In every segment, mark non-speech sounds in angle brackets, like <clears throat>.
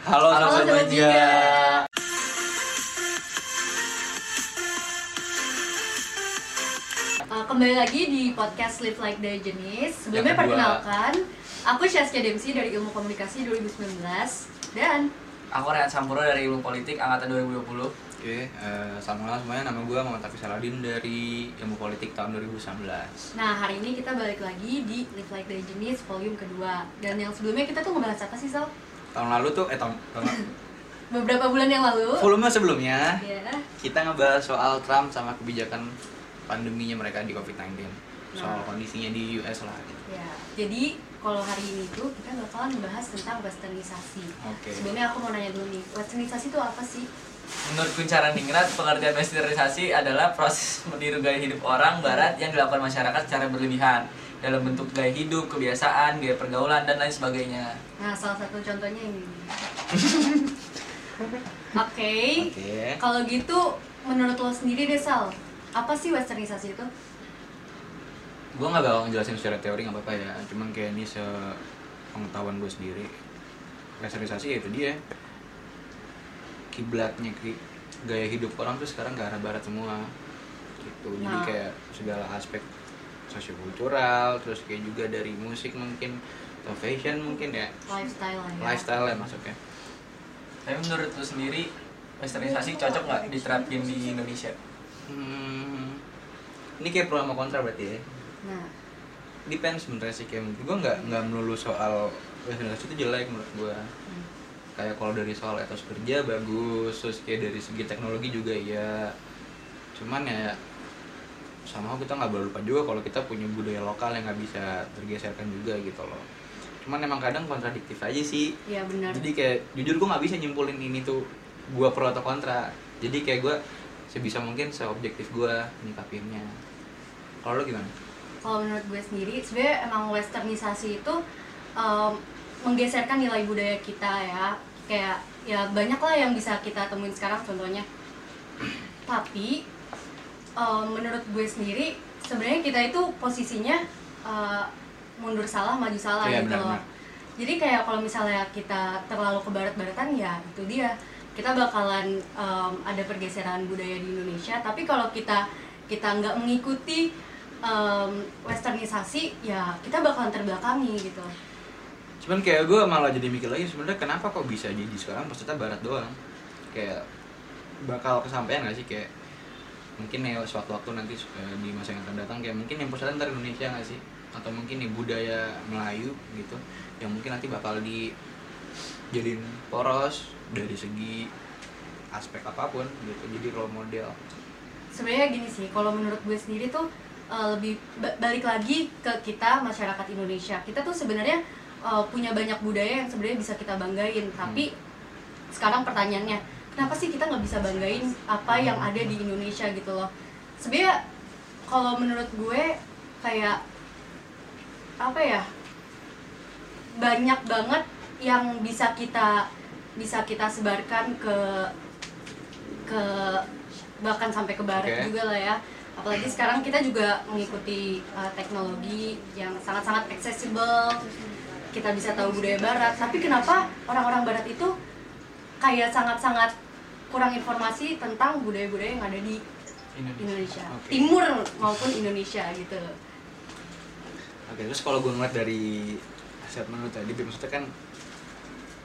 Halo, Halo, Sobat Sobat Jiga. Jiga. Uh, kembali lagi di podcast Live Like the Jenis. Sebelumnya perkenalkan, aku Syaskia Demsi dari Ilmu Komunikasi 2019 dan Aku Rehan Sampuro dari Ilmu Politik Angkatan 2020 Oke, eh, salam kenal semuanya. Nama gue Muhammad Taufik Saladin dari Ilmu Politik tahun 2019. nah hari ini kita balik lagi di Live Like the Jenis volume kedua. Dan yang sebelumnya kita tuh ngebahas apa sih Sal? Tahun lalu tuh, eh tahun, tahun lalu. Beberapa bulan yang lalu. volume sebelumnya Ya. kita ngebahas soal Trump sama kebijakan pandeminya mereka di COVID-19. Soal Nah. kondisinya di US lah. Gitu. Ya, jadi kalau hari ini tuh kita bakalan membahas tentang westernisasi. Oke. Sebelumnya aku mau nanya dulu nih, westernisasi itu apa sih? Menurut Kuncara Ningrat, pengertian westernisasi adalah proses meniru gaya hidup orang barat yang dilakukan masyarakat secara berlebihan dalam bentuk gaya hidup, kebiasaan, gaya pergaulan, dan lain sebagainya Nah, salah satu contohnya ini. <laughs> Oke. Oke. Kalau gitu, menurut lo sendiri deh Sal, apa sih westernisasi itu? Gue nggak bakal ngejelasin secara teori nggak apa-apa ya. Cuman kayak ini se pengetahuan gue sendiri. Westernisasi ya itu dia. Kiblatnya ki- gaya hidup orang tuh sekarang ke arah barat semua. Gitu. Jadi Nah. kayak segala aspek sosiokultural, terus kayak juga dari musik mungkin atau fashion mungkin ya. Lifestyle lah ya. Lifestyle ya masuknya. Tapi menurut lu sendiri, westernisasi cocok nggak diterapin di Indonesia? Hmm, ini kayak pro sama kontra berarti ya. Nah, depends sebenarnya sih kayak gue nggak nggak melulu soal westernisasi itu jelek menurut gue hmm. kayak kalau dari soal etos kerja bagus terus kayak dari segi teknologi juga iya cuman ya sama kita nggak boleh lupa juga kalau kita punya budaya lokal yang nggak bisa tergeserkan juga gitu loh cuman emang kadang kontradiktif aja sih ya benar. jadi kayak jujur gue nggak bisa nyimpulin ini tuh gue pro atau kontra jadi kayak gue sebisa mungkin seobjektif gue nyikapinnya kalau lo gimana Kalau menurut gue sendiri, sebenarnya emang westernisasi itu em, menggeserkan nilai budaya kita ya. Kayak ya banyak lah yang bisa kita temuin sekarang contohnya. Tapi em, menurut gue sendiri, sebenarnya kita itu posisinya eh, mundur salah maju salah Iya, gitu loh. Jadi kayak kalau misalnya kita terlalu ke barat-baratan ya itu dia kita bakalan em, ada pergeseran budaya di Indonesia. Tapi kalau kita kita nggak mengikuti em, westernisasi ya kita bakalan terbelakangi gitu. cuman kayak gue malah jadi mikir lagi sebenarnya kenapa kok bisa jadi sekarang peserta barat doang kayak bakal kesampaian gak sih kayak mungkin ya suatu waktu nanti eh, di masa yang akan datang kayak mungkin yang peserta ntar Indonesia gak sih atau mungkin nih budaya Melayu gitu yang mungkin nanti bakal di jadiin poros dari segi aspek apa pun gitu jadi role model Sebenarnya gini sih, kalau menurut gue sendiri tuh eh, lebih ba- balik lagi ke kita masyarakat Indonesia. Kita tuh sebenarnya eh, punya banyak budaya yang sebenarnya bisa kita banggain. Tapi sekarang pertanyaannya, kenapa sih kita nggak bisa banggain apa yang ada di Indonesia gitu loh? Sebenarnya kalau menurut gue kayak apa ya? Banyak banget yang bisa kita bisa kita sebarkan ke ke bahkan sampai ke barat Oke. juga lah ya apalagi sekarang kita juga mengikuti uh, teknologi yang sangat-sangat accessible kita bisa tahu budaya barat tapi kenapa orang-orang barat itu kayak sangat-sangat kurang informasi tentang budaya-budaya yang ada di Indonesia Oke. timur maupun Indonesia gitu Oke, terus kalau gue ngeliat dari statement lu tadi, maksudnya kan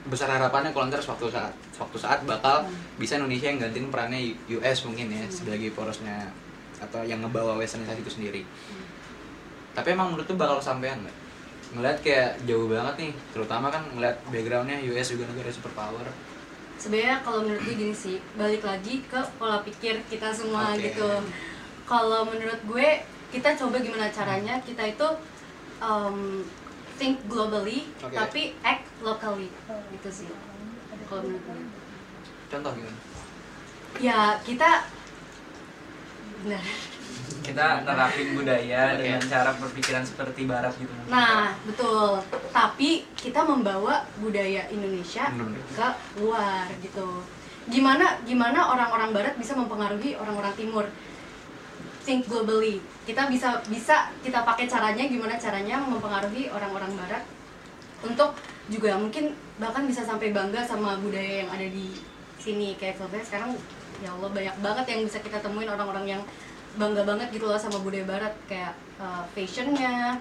besar harapannya kalau ntar suatu saat suatu saat bakal Hmm. bisa Indonesia yang gantiin perannya US mungkin ya sebagai porosnya atau yang ngebawa westernisasi itu sendiri. Tapi emang menurut tuh bakal kesampaian nggak? Ngeliat kayak jauh banget nih, terutama kan ngeliat backgroundnya US juga negara superpower. Sebenarnya kalau menurut gue gini sih balik lagi ke pola pikir kita semua Oke. gitu kalau menurut gue kita coba gimana caranya kita itu um, think globally Oke. tapi act locally gitu sih kalau menurut gue Contoh gimana? ya kita benar Kita nerapin budaya Oke. dengan cara berpikiran seperti barat gitu. Nah betul. Tapi kita membawa budaya Indonesia. ke luar gitu. Gimana gimana orang-orang barat bisa mempengaruhi orang-orang timur? Think globally. Kita bisa bisa kita pakai caranya gimana caranya mempengaruhi orang-orang barat? Untuk juga mungkin bahkan bisa sampai bangga sama budaya yang ada di sini. Kayak contohnya sekarang ya Allah banyak banget yang bisa kita temuin orang-orang yang bangga banget gitu loh sama budaya barat. Kayak uh, fashionnya.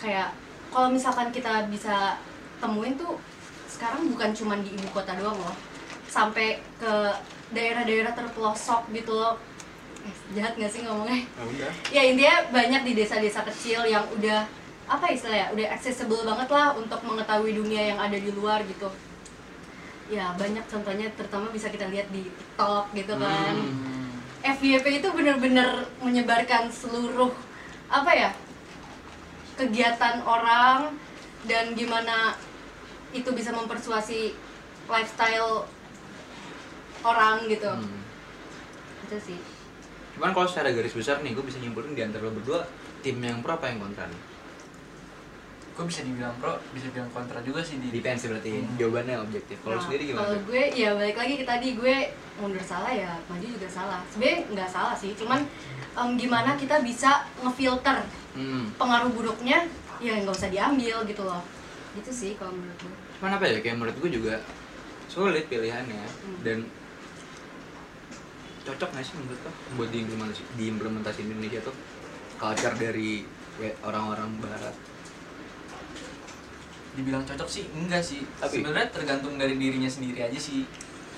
Kayak kalau misalkan kita bisa temuin tuh sekarang bukan cuma di ibu kota doang loh. Sampai ke daerah-daerah terpelosok gitu loh. Eh, jahat gak sih ngomongnya? Ya udah. ya intinya banyak di desa-desa kecil yang udah apa istilahnya udah accessible banget lah untuk mengetahui dunia yang ada di luar gitu. Ya banyak contohnya terutama bisa kita lihat di TikTok gitu kan. Hmm. FYP itu bener-bener menyebarkan seluruh apa ya kegiatan orang dan gimana itu bisa mempersuasi lifestyle orang gitu Hmm. itu sih Cuman kalau secara garis besar nih, gue bisa nyimpulin di antara lo berdua tim yang pro apa yang kontra nih? Gue bisa dibilang pro bisa bilang kontra juga sih di Depends berarti Hmm. jawabannya objektif. Kalau Nah, sendiri gimana? Kalau gue ya balik lagi ke tadi gue mundur salah ya maju juga salah. Sebenarnya nggak salah sih, cuman em, gimana kita bisa ngefilter Hmm. pengaruh buruknya ya nggak usah diambil gitu loh. Gitu sih kalau menurut gue. Cuman apa ya, kayak menurut gue juga sulit pilihannya Hmm. dan cocok nggak sih menurut lo buat diimplementasi, diimplementasi di Indonesia tuh culture dari orang-orang barat dibilang cocok sih enggak sih. Tapi- sebenarnya tergantung dari dirinya sendiri aja sih.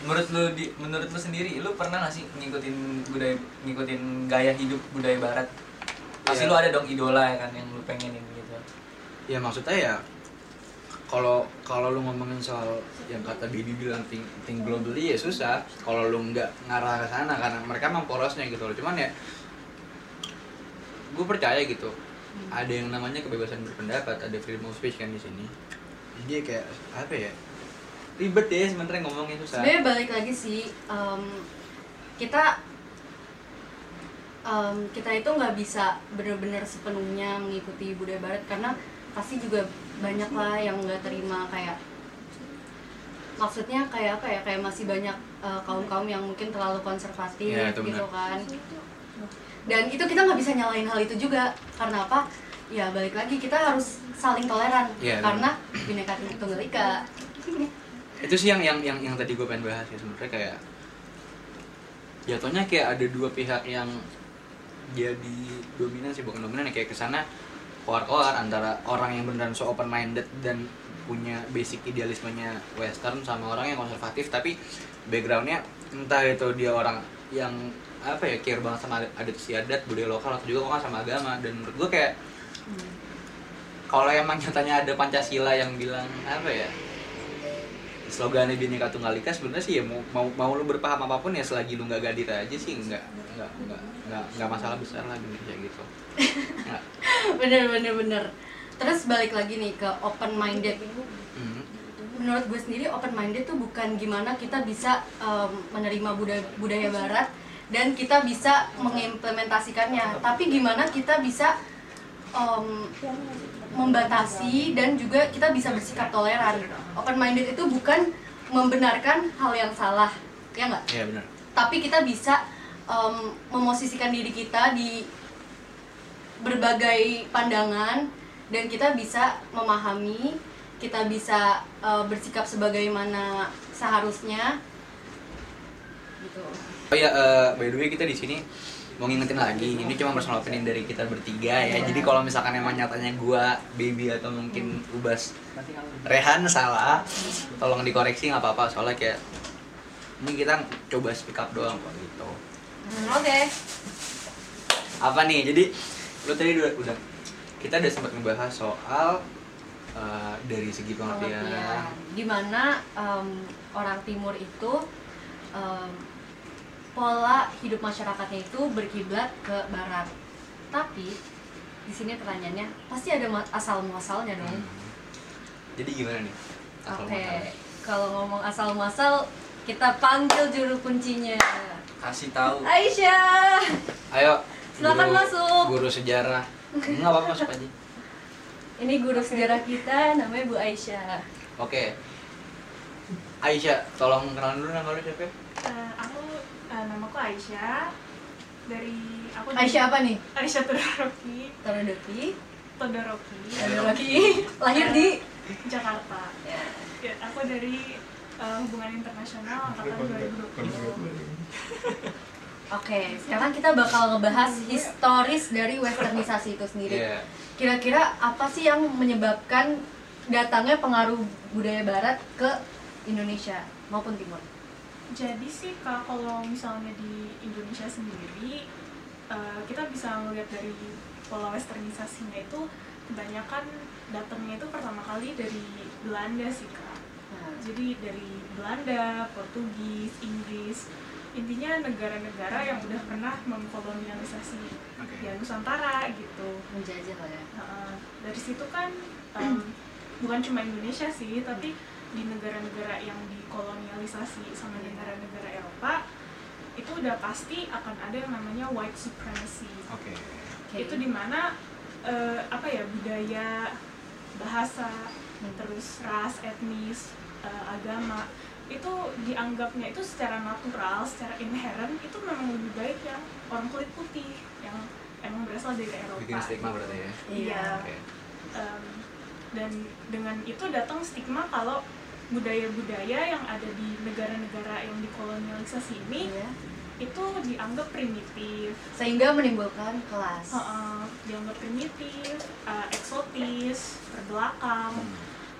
Menurut lu di menurut lu sendiri lu pernah gak sih ngikutin budaya ngikutin gaya hidup budaya barat? Pasti Iya. lu ada dong idola ya kan yang lu pengenin gitu. Ya maksudnya ya kalau kalau lu ngomongin soal yang kata Bibi bilang think, think globally ya susah. Kalau lu nggak ngarah ke sana karena mereka emang porosnya gitu loh. Cuman ya gue percaya gitu ada yang namanya kebebasan berpendapat ada freedom of speech kan di sini. Jadi kayak apa ya? Ribet ya sebenarnya ngomongnya susah. Sebenarnya balik lagi sih em, kita em, kita itu nggak bisa benar-benar sepenuhnya mengikuti budaya barat karena pasti juga banyak lah yang nggak terima kayak maksudnya kayak apa ya kayak masih banyak kaum kaum yang mungkin terlalu konservatif Ya, itu gitu kan dan itu kita nggak bisa nyalain hal itu juga. Karena apa? Ya balik lagi kita harus saling toleran. Ya, karena bineka tunggal ika. Itu sih yang yang yang yang tadi gue pengen bahas ya sebenarnya kayak jatuhnya kayak ada dua pihak yang jadi dominan sih bukan dominan ya kayak ke sana keluar-keluar antara orang yang beneran so open minded dan punya basic idealismenya western sama orang yang konservatif tapi backgroundnya entah itu dia orang yang apa ya care banget sama adat istiadat budaya lokal atau juga kok sama agama. Dan menurut gue kayak kalau emang nyatanya ada pancasila yang bilang apa ya slogannya Bhinneka Tunggal Ika sebenarnya sih ya mau, mau mau lu berpaham apa pun ya selagi lu nggak gadit aja sih nggak nggak nggak nggak nggak masalah besar lah gitu kayak gitu. <laughs> Bener bener bener. Terus balik lagi nih ke open minded Hmm. menurut gue sendiri open minded tuh bukan gimana kita bisa em, menerima budaya budaya barat dan kita bisa mengimplementasikannya. Tapi gimana kita bisa em, membatasi dan juga kita bisa bersikap toleran. Open minded itu bukan membenarkan hal yang salah ya nggak? Iya benar. Tapi kita bisa em, memosisikan diri kita di berbagai pandangan dan kita bisa memahami kita bisa eh, bersikap sebagaimana seharusnya. Gitu oh ya eh, by the way kita di sini mau ngingetin lagi ini cuma personal opinion dari kita bertiga ya. Jadi kalau misalkan emang nyatanya gua baby atau mungkin ubas Rehan salah tolong dikoreksi nggak apa-apa. Soalnya kayak ini kita coba speak up doang kok gitu. Hmm, oke. Apa nih? Jadi lu tadi udah, udah kita udah sempat ngebahas soal eh, dari segi pengertian. Pengertian. Di mana em, orang timur itu em, pola hidup masyarakatnya itu berkiblat ke barat tapi di sini pertanyaannya pasti ada asal muasalnya dong Hmm. jadi gimana nih Oke, muasal? kalau ngomong asal muasal kita panggil juru kuncinya. kasih tahu Aisyah. ayo Silakan guru- masuk. guru sejarah nggak apa-apa masuk aja Ini guru sejarah kita namanya Bu Aisyah. oke Aisyah tolong kenalan dulu nama lu siapa Eh, aku namaku Aisyah dari aku Aisyah apa nih? Aisyah Todoroki Todoroki. Todoroki Todoroki. Lahir di Jakarta Ya. ya, aku dari eh, hubungan internasional angkatan 2020 Oke, sekarang kita bakal ngebahas historis dari westernisasi itu sendiri. Iya. Kira-kira apa sih yang menyebabkan datangnya pengaruh budaya barat ke Indonesia maupun timur? Jadi sih Kak, kalau misalnya di Indonesia sendiri eh, kita bisa melihat dari pola westernisasinya itu kebanyakan datangnya itu pertama kali dari Belanda sih Kak. Nah, Jadi dari Belanda, Portugis, Inggris, intinya negara-negara yang udah pernah mengkolonialisasi Oke. ya Nusantara gitu. menjajah lah ya. Nah, dari situ kan em, bukan cuma Indonesia sih, tapi di negara-negara yang dikolonialisasi sama negara-negara Eropa itu udah pasti akan ada yang namanya white supremacy. Oke. Oke. Itu di mana eh, apa ya budaya, bahasa, Hmm. terus ras, etnis, eh, agama itu dianggapnya itu secara natural, secara inherent itu memang lebih baik yang orang kulit putih yang emang berasal dari Eropa. Bikin stigma berarti ya. Iya. Oke. Em, dan dengan itu datang stigma kalau budaya-budaya yang ada di negara-negara yang dikolonialisasi ini Iya. itu dianggap primitif, Sehingga menimbulkan kelas. Heeh, dianggap primitif, eh, eksotis, terbelakang.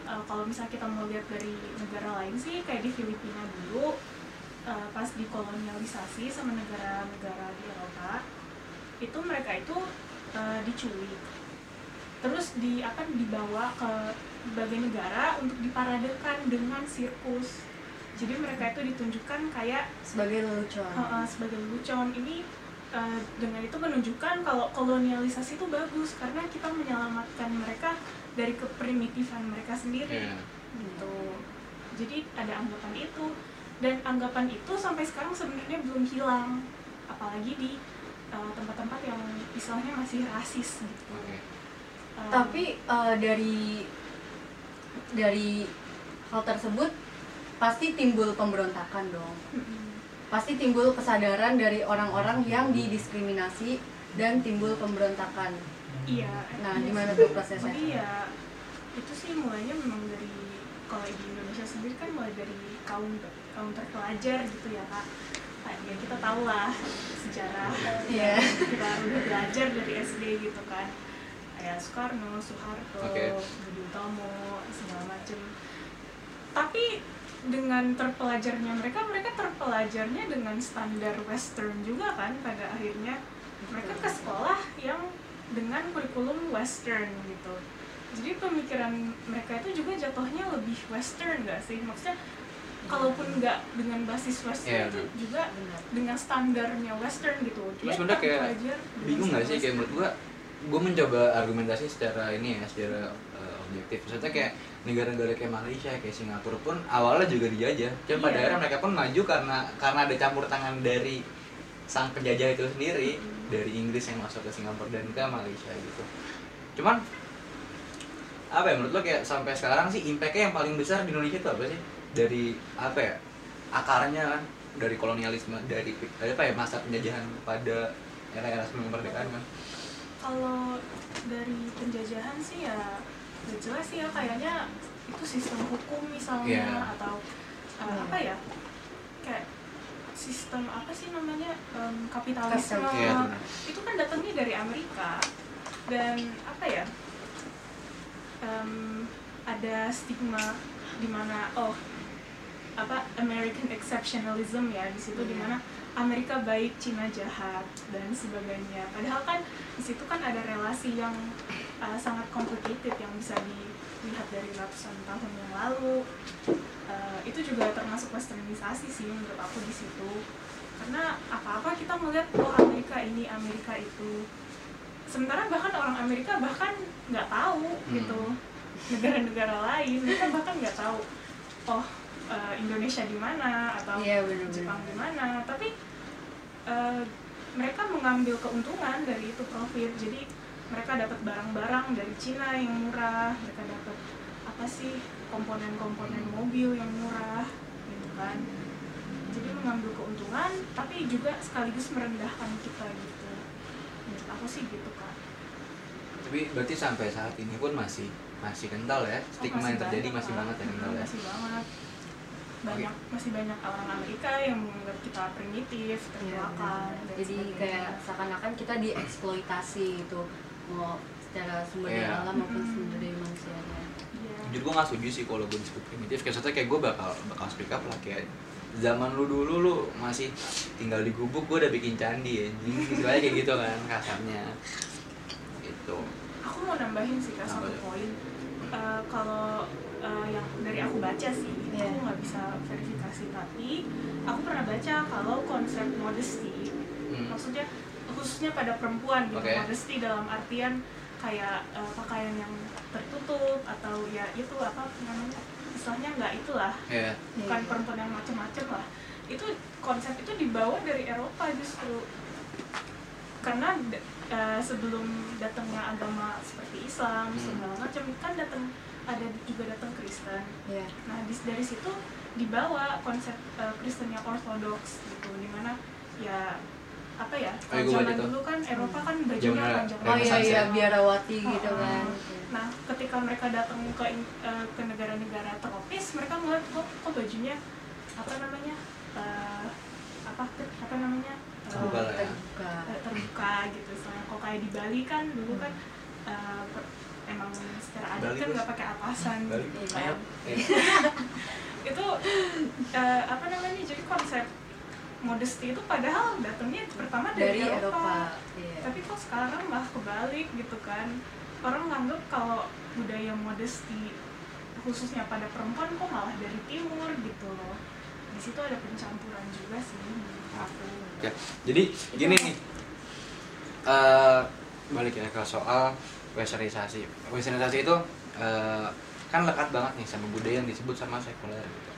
Eh, kalau misalnya kita mau lihat dari negara lain sih kayak di Filipina dulu eh, pas dikolonialisasi sama negara-negara di Eropa itu mereka itu eh, diculik terus di akan dibawa ke berbagai negara untuk diparadekan dengan sirkus. Jadi mereka itu ditunjukkan kayak Sebagai lelucon. uh, uh, sebagai lelucon. Ini uh, dengan itu menunjukkan kalau kolonialisasi itu bagus karena kita menyelamatkan mereka dari keprimitifan mereka sendiri. Iya. gitu. Jadi ada anggapan itu. Dan anggapan itu sampai sekarang sebenarnya belum hilang. Apalagi di uh, tempat-tempat yang istilahnya masih rasis gitu. Oke. Um, Tapi eh, dari dari hal tersebut pasti timbul pemberontakan dong. Pasti timbul kesadaran dari orang-orang yang didiskriminasi dan timbul pemberontakan. iya Nah, iya gimana tuh prosesnya? Jadi ya itu sih mulainya memang dari kalau di Indonesia sendiri kan mulai dari kaum kaum terpelajar gitu ya kak. Nah, ya kita tahu lah sejarah Iya. kita udah belajar dari SD gitu kan. Kayak Soekarno, Soeharto, Oke. Budi Utomo, segala macem. Tapi dengan terpelajarnya mereka, mereka terpelajarnya dengan standar Western juga kan pada akhirnya. Mereka ke sekolah yang dengan kurikulum Western gitu. Jadi pemikiran mereka itu juga jatuhnya lebih Western gak sih? Maksudnya kalaupun nggak dengan basis Western Iya, itu juga dengan standarnya Western gitu. Dia sebenarnya kayak bingung nggak sih kayak menurut gua gue mencoba argumentasi secara ini ya secara uh, objektif. Maksudnya kayak negara-negara kayak Malaysia kayak Singapura pun awalnya juga dijajah cuma pada Iya. akhirnya mereka pun maju karena karena ada campur tangan dari sang penjajah itu sendiri dari Inggris yang masuk ke Singapura dan ke Malaysia gitu. Cuman apa ya menurut lo kayak sampai sekarang sih impactnya yang paling besar di Indonesia itu apa sih? Dari apa ya akarnya kan dari kolonialisme dari dari apa ya masa penjajahan pada era-era sebelum kemerdekaan kan kalau dari penjajahan sih ya udah jelas sih ya kayaknya itu sistem hukum misalnya Iya. atau uh, Hmm. apa ya kayak sistem apa sih namanya Em, kapitalisme Kapitalisme. Iya, benar. itu kan datangnya dari Amerika dan apa ya em, ada stigma di mana oh apa American exceptionalism ya di situ Iya. di mana Amerika baik Cina jahat dan sebagainya. Padahal kan di situ kan ada relasi yang uh, sangat complicated yang bisa dilihat dari ratusan tahun yang lalu. Uh, itu juga termasuk westernisasi sih menurut aku di situ. Karena apa-apa kita melihat oh Amerika ini Amerika itu. Sementara bahkan orang Amerika bahkan nggak tahu Hmm. gitu negara-negara lain mereka bahkan nggak tahu oh uh, Indonesia di mana atau Iya, benar-benar. Jepang di mana. Tapi uh, mereka mengambil keuntungan dari itu profit. Jadi mereka dapat barang-barang dari Cina yang murah mereka dapat apa sih komponen-komponen mobil yang murah gitu kan. Jadi mengambil keuntungan tapi juga sekaligus merendahkan kita gitu. Menurut aku sih gitu kan tapi berarti sampai saat ini pun masih masih kental ya stigma yang terjadi banyak, masih Kak. banget ya kental ya? Masih banget banyak masih banyak orang Amerika yang menganggap kita primitif Iya, terluakan dan jadi sebagainya. kayak seakan-akan kita dieksploitasi gitu mau secara sumber Iya. daya alam maupun Mm-mm. sumber daya manusianya Iya. jujur gue gak setuju sih kalau gue disebut primitif. Kayak contohnya kayak gue bakal bakal speak up lah. Kayak zaman lu dulu lu masih tinggal di gubuk gue udah bikin candi ya jadi istilahnya kayak gitu kan kasarnya. Gitu. Aku mau nambahin sih kak satu poin. Eh, kalau eh, yang dari aku baca sih Iya. aku nggak bisa verifikasi tapi aku pernah baca kalau konsep modesty Hmm. maksudnya khususnya pada perempuan gitu Oke. modesty dalam artian kayak eh, pakaian yang tertutup atau ya itu apa namanya istilahnya nggak itulah ya bukan Iya. perempuan yang macam-macam lah itu konsep itu dibawa dari Eropa justru karena eh, sebelum datangnya agama seperti Islam Hmm. segala macam kan datang ada juga datang Kristen ya nah di, dari situ dibawa konsep eh, Kristen yang ortodoks gitu di mana ya apa ya Oh, kalau iya, zaman baca tuh. dulu kan Eropa kan bajunya Zamannya panjang oh iya iya ya? biarawati gitu Oh, kan Nah, ketika mereka datang ke eh, ke negara-negara tropis, mereka ngeliat kok, kok bajunya apa namanya eh, apa apa namanya eh, Terbuka ya. terbuka eh, terbuka gitu. Soalnya kok kayak di Bali kan dulu kan eh, per- emang secara adat Bali kan nggak pakai atasan. Bali. gitu Ayo. kan. <laughs> Itu eh, apa namanya? Jadi konsep modesty itu padahal datangnya pertama dari, dari Eropa iya tapi kok sekarang malah kebalik gitu kan orang nganggep kalau budaya modesty khususnya pada perempuan kok malah dari timur gitu loh di situ ada pencampuran juga sih menurut aku Oke, jadi gini nih, eh balik ya ke soal westernisasi. Westernisasi itu eh, kan lekat banget nih sama budaya yang disebut sama sekuler gitu.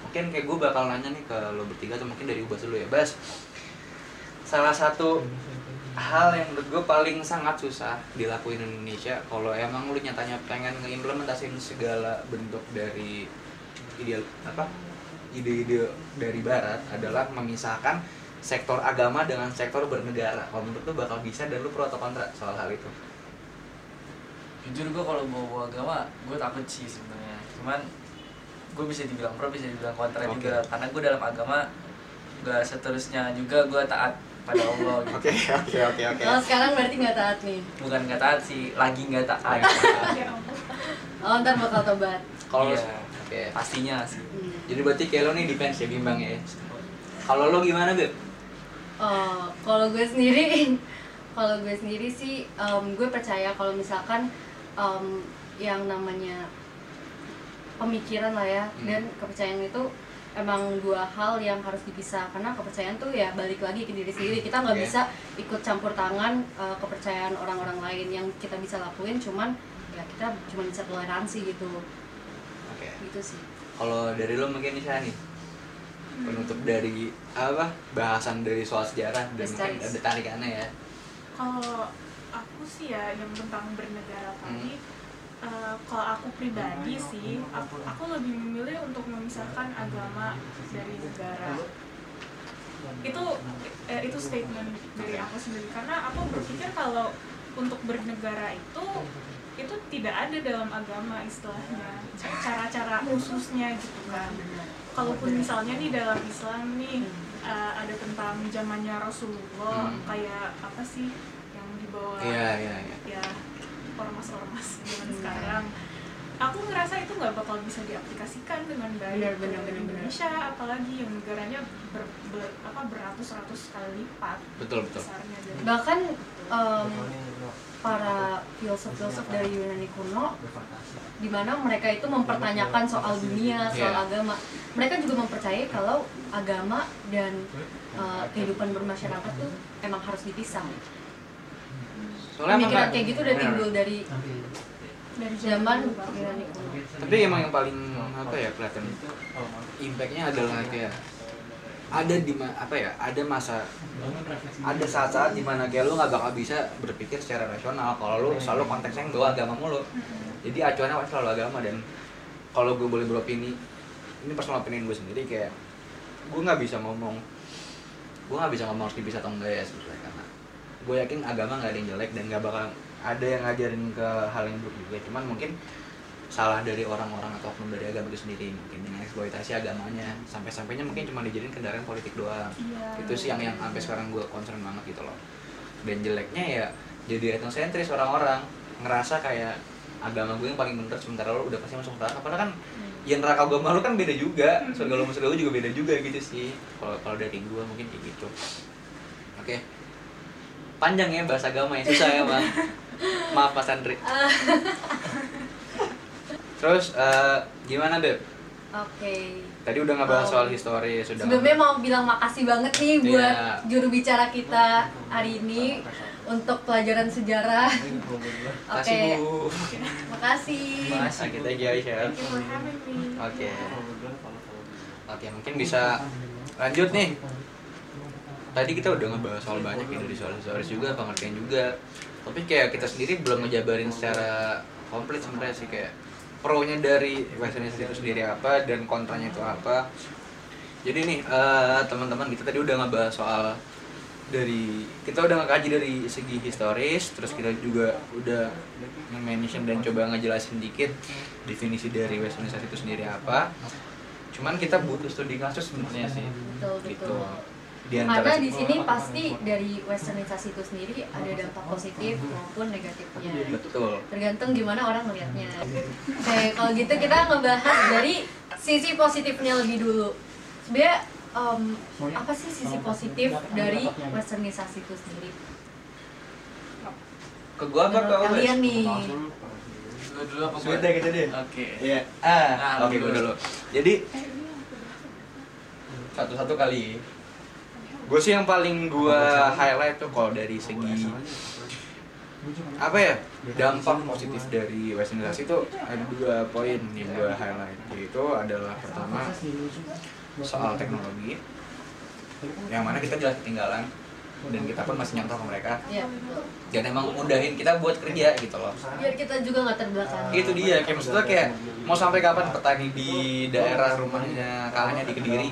Mungkin kayak gue bakal nanya nih ke lo bertiga atau mungkin dari Ubas dulu ya, Bas. Salah satu hal yang menurut gue paling sangat susah dilakuin di Indonesia kalau emang lu nyatanya pengen ngeimplementasiin segala bentuk dari ideal apa ide-ide dari barat adalah memisahkan sektor agama dengan sektor bernegara kalau menurut lu bakal bisa dan lu pro atau kontra soal hal itu jujur gue kalau bawa bawa agama gue takut sih sebenarnya. Cuman gue bisa dibilang pro bisa dibilang kontra Oke. juga. Karena gue dalam agama gak seterusnya juga gue taat pada Allah <laughs> gitu. oke oke oke oke. Oh sekarang berarti nggak taat nih? Bukan gak taat sih lagi gak taat. <laughs> Ya oh ntar bakal tobat. Kalau Iya. oke. pastinya sih. Hmm. jadi berarti kayak lo nih defense ya bimbang ya? Kalau lo gimana beb? Oh, kalau gue sendiri, <laughs> kalau gue sendiri sih, em, gue percaya kalau misalkan em, yang namanya pemikiran lah ya. Hmm. dan kepercayaan itu emang dua hal yang harus dipisah. Karena kepercayaan tuh ya balik lagi ke diri sendiri. Kita nggak Oke. bisa ikut campur tangan eh, kepercayaan orang-orang lain yang kita bisa lakuin. Cuman ya kita cuma bisa toleransi gitu. Oke. Gitu sih. Kalau dari lo mungkin Nisa nih. Penutup dari apa bahasan dari soal sejarah dan mungkin ada tarikannya ya. Kalau aku sih ya yang tentang bernegara tadi eh, kalau aku pribadi sih aku, aku lebih memilih untuk memisahkan agama dari negara. Itu eh, itu statement dari aku sendiri. Karena aku berpikir kalau untuk bernegara itu itu tidak ada dalam agama istilahnya cara-cara khususnya gitu kan. Kalaupun misalnya nih dalam Islam nih eh, ada tentang zamannya Rasulullah Hmm. kayak apa sih iya iya iya ya ormas-ormas zaman Hmm. sekarang aku ngerasa itu nggak bakal bisa diaplikasikan dengan baik Benar, ke benar, benar, benar. Indonesia apalagi yang negaranya ber, ber- apa beratus-ratus kali lipat betul betul besarnya dari bahkan em, para filsuf-filsuf dari Yunani kuno di mana mereka itu mempertanyakan soal dunia, soal Iya. agama. Mereka juga mempercayai kalau agama dan uh, kehidupan bermasyarakat tuh emang harus dipisah. Soalnya Pemikiran emang- kayak gitu udah bener. timbul dari dari zaman kuno. tapi emang yang paling apa ya kelihatan impactnya adalah kayak ada di apa ya ada masa ada saat-saat di mana kayak lu nggak bakal bisa berpikir secara rasional. Kalau lu selalu konteksnya yang bawa agama mulu. Jadi acuannya pasti selalu agama. Dan kalau gue boleh beropini ini personal opinion gue sendiri kayak gue nggak bisa ngomong gue nggak bisa ngomong harus dipisah atau enggak ya gue yakin agama nggak ada yang jelek dan nggak bakal ada yang ngajarin ke hal yang buruk juga. Cuman mungkin salah dari orang-orang atau oknum dari agama itu sendiri mungkin dengan eksploitasi agamanya. Sampai-sampainya mungkin cuma dijadiin kendaraan politik doang. Iya. itu sih yang yang sampai sekarang gue concern banget gitu loh. Dan jeleknya ya jadi etnosentris orang-orang. Ngerasa kayak agama gue yang paling bener sementara lo udah pasti masuk neraka. Padahal kan ya neraka agama lo kan beda juga. <laughs> Surga lo surga lo juga beda juga gitu sih. Kalau kalau dari gue mungkin kayak gitu. Oke panjang ya bahasa agama ya susah ya bang maaf mas Andri <laughs> terus eh, gimana deh Oke. tadi udah ngebahas Oh. soal histori sudah Sebelumnya mau bilang makasih banget nih buat Iya. juru bicara kita hari ini untuk pelajaran sejarah. Oke. bu Makasih. You for having me. Oke. Oke, mungkin bisa lanjut nih. Tadi kita udah ngebahas soal banyak ya dari soal historis juga, pengertian juga. Tapi kayak kita sendiri belum ngejabarin secara komplit sebenarnya sih kayak pro-nya dari westernisasi itu sendiri apa dan kontranya itu apa. Jadi nih eh, teman-teman kita tadi udah ngebahas soal dari kita udah ngekaji dari segi historis, terus kita juga udah nge-mention dan coba ngejelasin dikit definisi dari westernisasi itu sendiri apa. Cuman kita butuh studi kasus sebenarnya sih. Betul, Gitu. betul. Di di sini pasti dari westernisasi itu sendiri ada dampak positif maupun negatifnya. betul. Tergantung gimana orang melihatnya. Oke, kalau gitu kita ngebahas dari sisi positifnya lebih dulu. Sebenarnya em, apa sih sisi positif dari westernisasi itu sendiri? Ke gua apa ke kalian nih? Lu dulu apa? Sudah gitu deh. Oke. Iya. Ah, Nah, oke gua dulu. dulu. Jadi satu-satu kali. Gue sih yang paling gua highlight tuh kalau dari segi apa ya dampak positif dari westernisasi itu ada dua poin yang gue highlight yaitu adalah pertama soal teknologi yang mana kita jelas ketinggalan dan kita pun masih nyantol ke mereka Ya, betul. dan emang mudahin kita buat kerja gitu loh Biar kita juga nggak terbelakang. itu dia kayak maksudnya kayak mau sampai kapan petani di daerah rumahnya kakaknya di kediri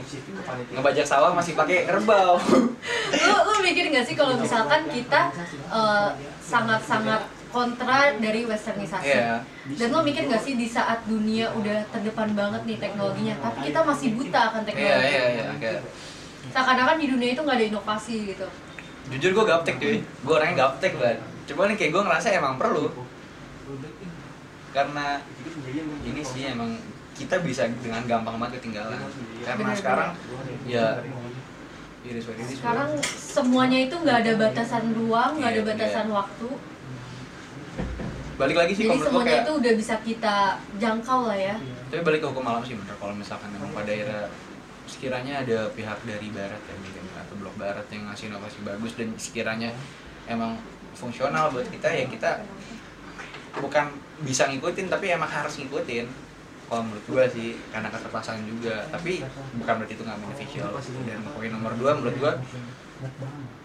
ngebajak sawah masih pakai kerbau lu lu mikir nggak sih kalau misalkan kita eh, sangat-sangat kontra dari westernisasi Iya. dan lo mikir nggak sih di saat dunia udah terdepan banget nih teknologinya tapi kita masih buta akan teknologi iya iya kayak seakan-akan di dunia itu nggak ada inovasi gitu jujur gue gaptek cuy. Gue orangnya gaptek banget coba nih kayak gue ngerasa emang perlu. Karena ini sih emang kita bisa dengan gampang banget ketinggalan. Karena sekarang ya sekarang semuanya itu nggak ada batasan ruang nggak ada Iya, batasan iya. waktu. Balik lagi sih jadi semuanya kayak itu udah bisa kita jangkau lah ya. Tapi balik ke hukum alam sih bener kalau misalkan memang pada era sekiranya ada pihak dari barat ya mungkin atau blok barat yang ngasih inovasi bagus dan sekiranya emang fungsional buat kita ya kita bukan bisa ngikutin tapi emang harus ngikutin. Kalau menurut gua sih karena keterpaksaan juga. Tapi bukan berarti itu nggak beneficial. Dan poin nomor dua menurut gua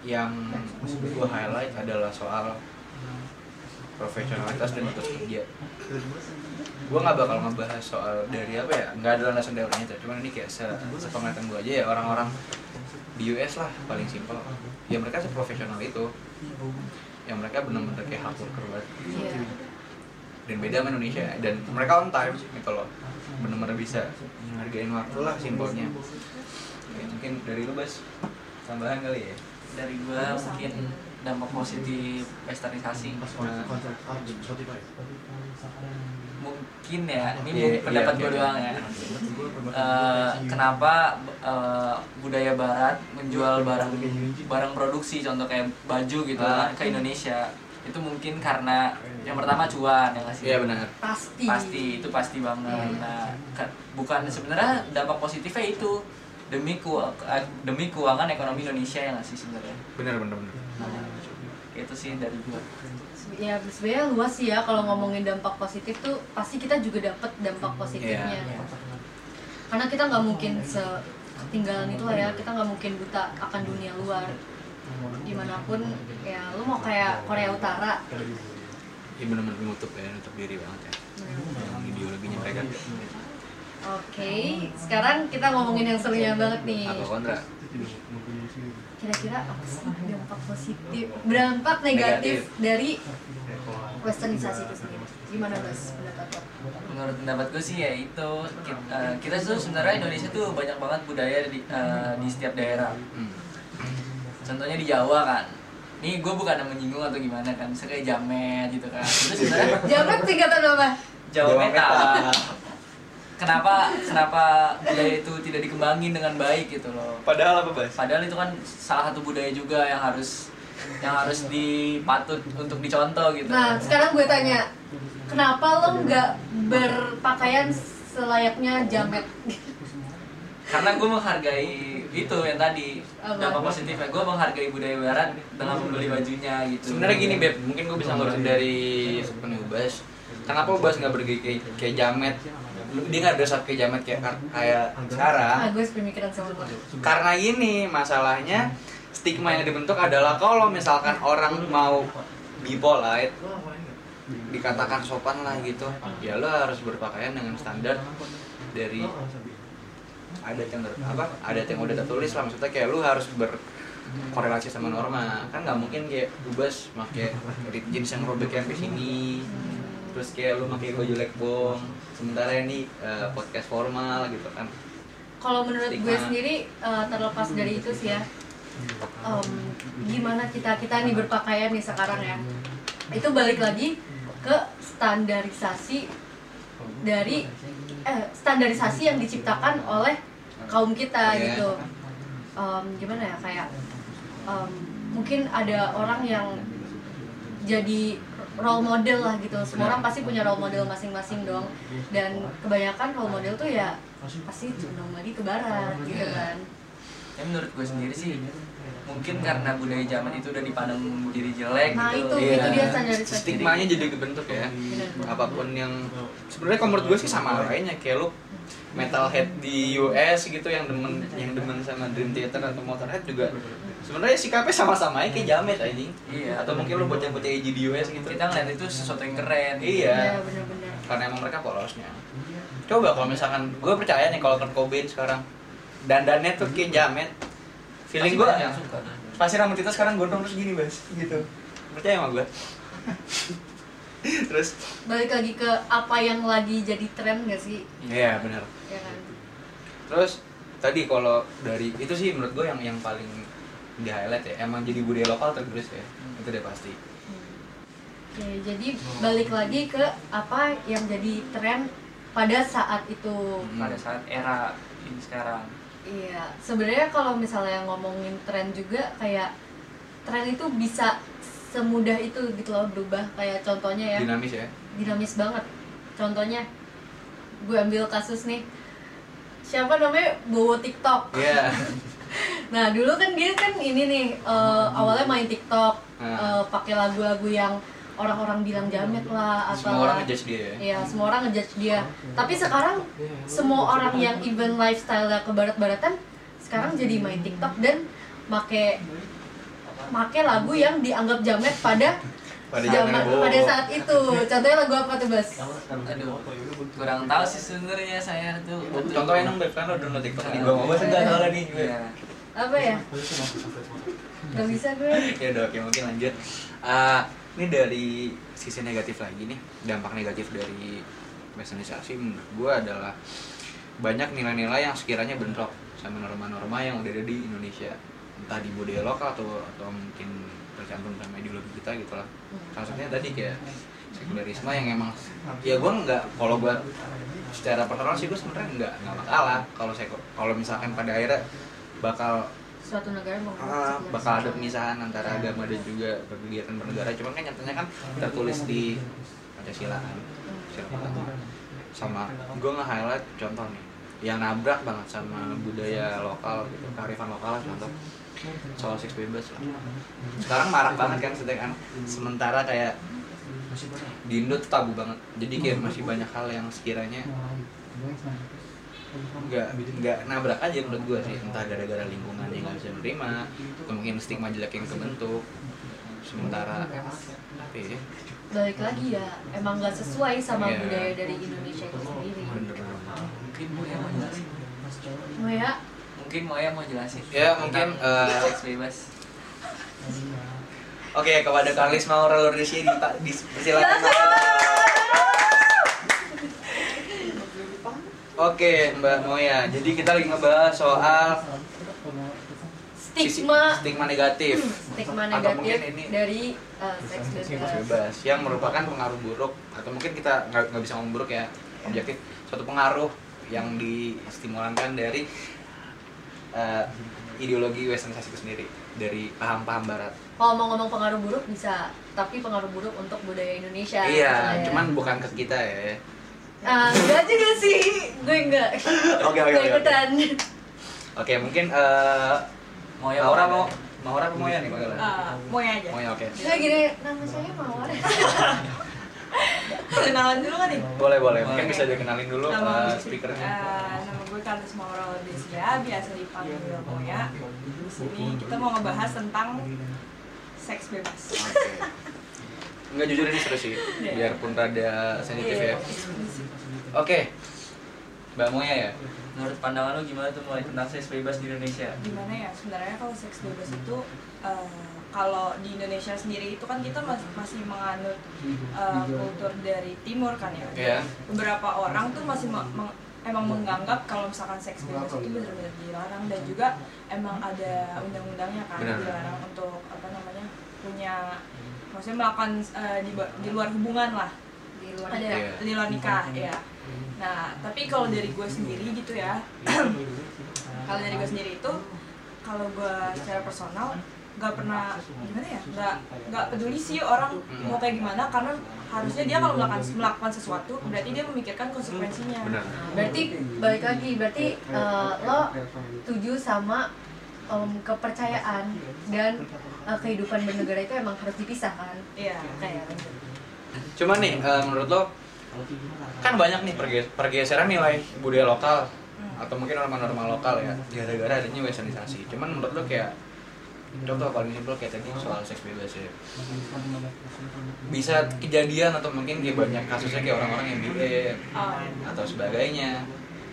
yang gua highlight adalah soal profesionalitas dan etos kerja gue nggak bakal ngebahas soal dari apa ya nggak ada landasan teorinya tuh cuman ini kayak se sepenglihatan gue aja ya orang-orang di US lah paling simpel. Ya mereka seprofesional itu. Yang mereka benar-benar kayak hard worker banget dan beda sama Indonesia. Dan mereka on time gitu loh. Benar-benar bisa menghargain waktu lah simpelnya. Oke, mungkin dari lu bas tambahan kali ya? Dari gua mungkin dampak positif westernisasi. Mungkin ya, ini Iya, pendapat iya, gua iya. doang ya. Eh, kenapa eh, budaya barat menjual barang barang produksi contoh kayak baju gitu Ah. kan ke Indonesia. Itu mungkin karena yang pertama cuan yang ngasih iya benar. Pasti. Pasti itu pasti banget. Nah ke- bukan sebenarnya dampak positifnya itu. Demi ku eh, demi keuangan ekonomi Indonesia yang ngasih sebenarnya? Benar benar benar. Nah, itu sih dari gua. Ya sebenarnya luas sih ya kalau ngomongin dampak positif tuh pasti kita juga dapat dampak positifnya. Iya. karena kita nggak mungkin setinggalan itu lah ya kita nggak mungkin buta akan dunia luar. Di mana pun ya lu mau kayak Korea Utara. Iya benar-benar nutup ya nutup diri banget ya. Yang ideologinya mereka. Oke sekarang kita ngomongin yang serunya banget nih. Apa kontra kira-kira apa sih dampak positif dampak negatif, Negatif. dari westernisasi itu sendiri gimana mas pendapat lo menurut pendapat gue sih ya itu kita, kita tuh sebenarnya Indonesia tuh banyak banget budaya di, eh, di setiap daerah Hmm. contohnya di Jawa kan ini gue bukan yang menyinggung atau gimana kan saya kayak jamet gitu kan itu <laughs> sebenarnya jamet singkatan apa Jawa Jawa metal metal. Kenapa kenapa budaya itu tidak dikembangin dengan baik gitu loh Padahal apa, Bas? padahal itu kan salah satu budaya juga yang harus yang harus dipatut untuk dicontoh gitu nah sekarang gue tanya kenapa lo nggak berpakaian selayaknya jamet karena gue menghargai itu yang tadi Apa? dampak positifnya gue menghargai budaya barat dengan membeli bajunya gitu Sebenarnya gini, Beb, mungkin gue bisa ngurusin dari penuh Bas. Kenapa Bas nggak pergi kayak, kayak jamet? Lu- Dia nggak dress up kayak kayak kayak ah sekarang. gue sepemikiran sama lo Karena ini masalahnya stigma yang dibentuk adalah kalau misalkan orang mau be polite dikatakan sopan lah gitu ya lo harus berpakaian dengan standar dari adat yang apa adat yang udah tertulis lah. Maksudnya kayak lu harus berkorelasi sama norma. Kan nggak mungkin kayak bubas pakai jeans yang robek sampai sini terus kayak lu pakai baju lekbong sementara ini eh, podcast formal gitu kan. Kalau menurut gue Stigma. sendiri eh, terlepas dari itu sih ya. em, gimana kita kita nih berpakaian nih sekarang ya. Itu balik lagi ke standarisasi dari eh, standarisasi yang diciptakan oleh kaum kita Iya. gitu. Em, gimana ya kayak em, mungkin ada orang yang jadi role model lah gitu. Semua orang pasti punya role model masing-masing dong. Dan kebanyakan role model tuh ya pasti condong lagi ke barat gitu kan. Ya menurut gue sendiri sih mungkin karena budaya zaman itu udah dipandang diri jelek Nah, gitu. itu- itu dia standarisasi. stigmanya jadi kebentuk ya. Benar. apa pun yang sebenarnya kalau menurut gue sih sama lainnya kayak lu metalhead di US gitu yang demen yang demen sama Dream Theater atau Motorhead juga sebenarnya sikapnya sama-sama aja kayak jamet anjing. Iya. atau mungkin lu bocah-bocah EG di US gitu. Kita ngeliat itu sesuatu yang keren iya. Ya benar-benar. Karena emang mereka polosnya. Coba kalau misalkan gue percaya nih kalau Kurt Cobain sekarang. Dandannya tuh kayak jamet feeling gue yang suka pasti rambut kita sekarang gondrong terus gini bas. Gitu. Percaya sama gue <laughs> terus? Balik lagi ke apa yang lagi jadi tren gak sih? Iya benar. Ya kan? Terus tadi kalau dari itu sih menurut gue yang yang paling di highlight ya. Emang jadi budaya lokal tertulis ya. Itu udah pasti. Oke, jadi balik lagi ke apa yang jadi tren pada saat itu. pada saat era ini sekarang Iya, sebenarnya kalau misalnya ngomongin tren juga kayak tren itu bisa semudah itu gitu loh berubah. Kayak contohnya ya, dinamis ya dinamis banget. Contohnya, gue ambil kasus nih. Siapa namanya Bowo TikTok. iya <laughs> <laughs> Nah dulu kan dia kan ini nih eh, awalnya main TikTok, eh, pakai lagu-lagu yang orang-orang bilang jamet lah, semua apalah. orang ngejudge dia ya Iya, semua orang ngejudge dia. Tapi sekarang semua orang yang even lifestyle-nya ke barat-baratan sekarang jadi main TikTok dan make make lagu yang dianggap jamet pada pada zaman pada saat itu. Contohnya lagu apa tuh, Bas? aduh kurang tahu sih sebenarnya saya tuh contohnya dong Beb, kan lo download TikTok nih gue mau bahas enggak soalnya nih. Iya. Apa ya? Gak bisa gue. <laughs> ya udah oke mungkin lanjut Ah, ini dari sisi negatif lagi nih. Dampak negatif dari westernisasi menurut gue adalah banyak nilai-nilai yang sekiranya bentrok sama norma-norma yang udah ada di Indonesia. Entah di budaya lokal atau atau mungkin tercantum sama ideologi kita gitu lah. Salah satunya tadi kayak sekularisme yang emang ya gue nggak kalau gue secara personal sih gue sebenarnya nggak nggak masalah. Kalau saya kalau misalkan pada akhirnya bakal Suatu negara mau Ah, bakal ada pemisahan antara agama dan juga kegiatan bernegara. Cuman kan nyatanya kan tertulis di Pancasila kan. Pertama sama gue nge-highlight contoh nih. Yang nabrak banget sama budaya lokal gitu kearifan lokal lah contoh. Soal seks bebas lah. Sekarang marak banget kan sedangkan sementara kayak di Indo tuh tabu banget. Jadi kayak masih banyak hal yang sekiranya nggak nggak nabrak aja menurut gue sih. Entah gara-gara lingkungan yang nggak bisa menerima atau mungkin stigma jelek yang kebentuk. Sementara apa ya. Balik lagi ya, emang gak sesuai sama Iya. budaya dari Indonesia itu sendiri. bener-bener mungkin Moya mau jelasin. Oh ya, mungkin Moya mau jelasin. Ya, mungkin, eh, seks bebas. Oke kepada Kalis mau relur di sini pak. Dipersilakan Oke, Mbak Moya. Jadi kita lagi ngebahas soal Stigma stigma negatif. stigma Atau negatif mungkin ini dari uh, seks bebas. bebas yang merupakan pengaruh buruk atau mungkin kita nggak bisa ngomong buruk ya objektif suatu pengaruh yang distimulankan dari eh, ideologi westernisasi itu sendiri dari paham-paham barat. Kalau mau ngomong pengaruh buruk bisa, tapi pengaruh buruk untuk budaya Indonesia. iya, misalnya. cuman bukan ke kita ya. Ah, enggak juga sih, gue enggak. Oke, oke, Gue oke. ikutan. Oke, mungkin eh Mau ya Maura mau Maura apa Moya nih Maura? Ah, mau ya aja Moya oke. Saya gini, nama saya Mawar. <laughs> Kenalan dulu kan nih? Boleh boleh. Mungkin Boleh. bisa dikenalin dulu Nama eh, speakernya. Eh, nama gue Kalis Maura Desia, biasa dipanggil Moya. Di sini kita mau ngebahas tentang seks bebas. Oke. Enggak jujur ini seru sih, Iya. biarpun rada sensitif ya. Iya. Oke, Mbak Moya ya. Menurut pandangan lu gimana tuh mulai tentang seks bebas di Indonesia? Gimana ya? Sebenarnya kalau seks bebas itu eh, kalau di Indonesia sendiri itu kan kita masih masih menganut eh, kultur dari timur kan ya. Iya. Beberapa orang tuh masih me- meng- emang menganggap kalau misalkan seks bebas itu benar-benar dilarang dan juga emang ada undang-undangnya kan dilarang untuk apa namanya punya maksudnya melakukan eh, di, di luar hubungan lah. Di luar ada. Iya. di luar nikah ya nah tapi kalau dari gue sendiri gitu ya <clears throat> kalau dari gue sendiri itu kalau gue secara personal nggak pernah gimana ya nggak nggak peduli sih orang mau kayak gimana karena harusnya dia kalau melakukan melakukan sesuatu berarti dia memikirkan konsekuensinya. Benar. Berarti balik lagi, berarti eh, lo setuju sama em, kepercayaan dan eh, kehidupan bernegara itu emang harus dipisahkan. iya Kayak lanjut. Cuman nih, eh, menurut lo kan banyak nih perge- pergeseran nilai budaya lokal atau mungkin norma-norma lokal ya gara-gara adanya westernisasi. Cuman menurut lo kayak contoh paling simpel kayak tadi soal seks bebas ya bisa kejadian atau mungkin kayak banyak kasusnya kayak orang-orang yang BE Oh. atau sebagainya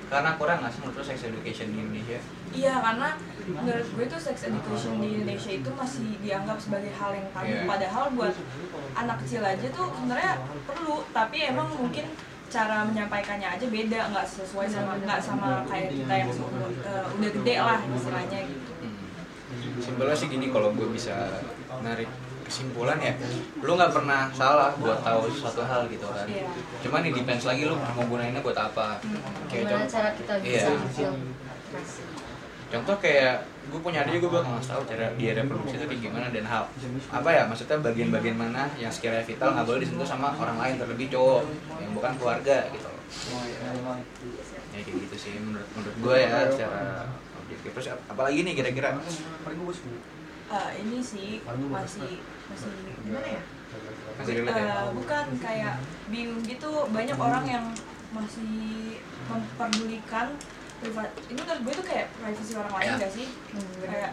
karena kurang nggak sih menurut lo sex education di Indonesia Iya karena menurut gue tuh sex education di Indonesia itu masih dianggap sebagai hal yang tabu Iya. padahal buat anak kecil aja tuh sebenarnya perlu tapi emang mungkin cara menyampaikannya aja beda nggak sesuai sama nggak sama kayak kita yang seumur, eh, udah gede lah istilahnya gitu. Hmm. Simpelnya sih gini kalau gue bisa narik kesimpulan ya, lu nggak pernah salah buat tahu suatu hal gitu kan. Iya. Cuman ini depends lagi lu mau gunainnya buat apa. Kayak Gimana cara kita bisa Iya. Contoh kayak gue punya adik gue bakal ngasih tahu cara dia reproduksi itu kayak gimana dan hal apa ya maksudnya bagian-bagian mana yang sekiranya vital nggak boleh disentuh sama orang lain terlebih cowok yang bukan keluarga gitu. Ya kayak gitu sih menurut menurut gue ya secara objektif terus ap- apalagi nih kira-kira Eh, ini sih masih masih gimana ya? Eh, bukan kayak bingung gitu banyak orang yang masih memperdulikan privat. Ini menurut gue tuh kayak privasi orang lain Ya. gak sih? Hmm, kayak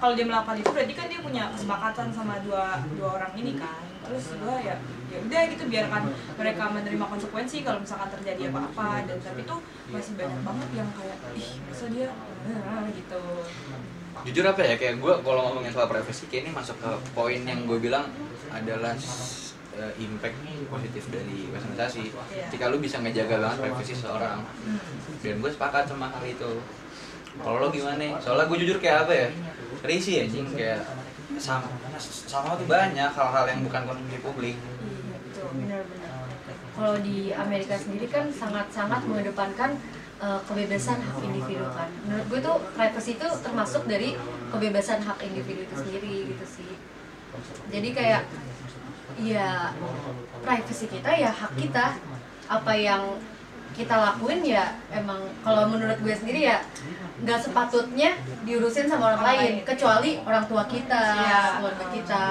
kalau dia melakukan itu berarti kan dia punya kesepakatan sama dua dua orang ini kan. Terus gue ya ya udah gitu biarkan mereka menerima konsekuensi kalau misalkan terjadi apa-apa. Dan tapi tuh masih banyak banget yang kayak ih masa dia gitu. Jujur apa ya kayak gue kalau ngomongin soal privasi kayak ini masuk ke poin yang gue bilang adalah eh, impact positif dari westernisasi Iya. ketika lu bisa ngejaga banget privasi seseorang dan gue sepakat sama hal itu. Kalau lo gimana soalnya gue jujur kayak apa ya? Risih anjing kayak sama sama tuh banyak hal-hal yang bukan konsumsi publik. Iya benar-benar Kalau di Amerika sendiri kan sangat-sangat mengedepankan uh, kebebasan hak individu kan. Menurut gue tuh privacy itu termasuk dari kebebasan hak individu itu sendiri gitu sih. Jadi kayak ya privacy kita ya hak kita. Apa yang kita lakuin ya emang kalau menurut gue sendiri ya nggak sepatutnya diurusin sama orang lain kecuali orang tua kita, Iya. keluarga kita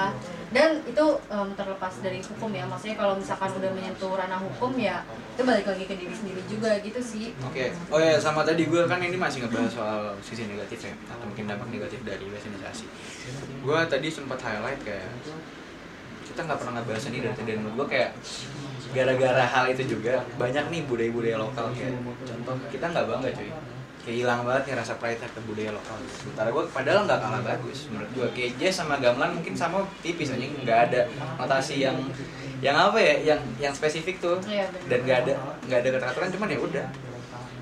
dan itu em, terlepas dari hukum ya maksudnya kalau misalkan udah menyentuh ranah hukum ya itu balik lagi ke diri sendiri juga gitu sih Oke, oh ya sama tadi gue kan ini masih ngebahas soal sisi negatif ya, atau mungkin dampak negatif dari westernisasi. Gue tadi sempat highlight kayak kita nggak pernah ngebahas ini dari tadi. Dan gue kayak gara-gara hal itu juga banyak nih budaya-budaya lokal. Kayak contoh kita nggak bangga cuy. Kayak hilang banget nih rasa pride ke budaya lokal. Sementara gue padahal nggak kalah bagus menurut gue kayak jazz sama gamelan mungkin sama tipis aja nggak ada notasi yang yang apa ya yang yang spesifik tuh. Iya, dan nggak ada nggak ada kata-kata cuman ya udah.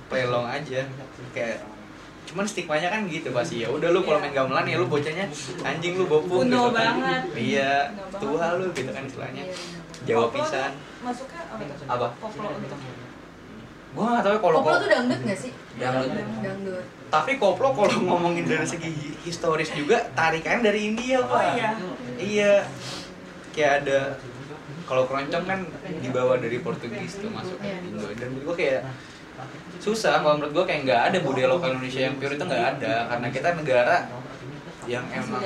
Play along aja. Kayak cuman stigmanya kan gitu pasti ya udah lu kalau main gamelan ya lu bocahnya anjing lu bopung gitu kan. banget. iya Kuno banget. tua lu gitu kan istilahnya Iya. Jawa Koplo pisan masuknya apa koplo gitu gua nggak tahu ya kalau Koplo tuh dangdut gak sih? Dangdut. Dangdut. tapi koplo kalau <laughs> ngomongin dari segi historis juga tarikannya dari India oh pak iya iya kayak ada kalau keroncong kan dibawa dari Portugis tuh masuk ke Iya. Indo dan gua kayak susah kalau menurut gua kayak nggak ada budaya lokal Indonesia yang pure itu nggak ada karena kita negara yang emang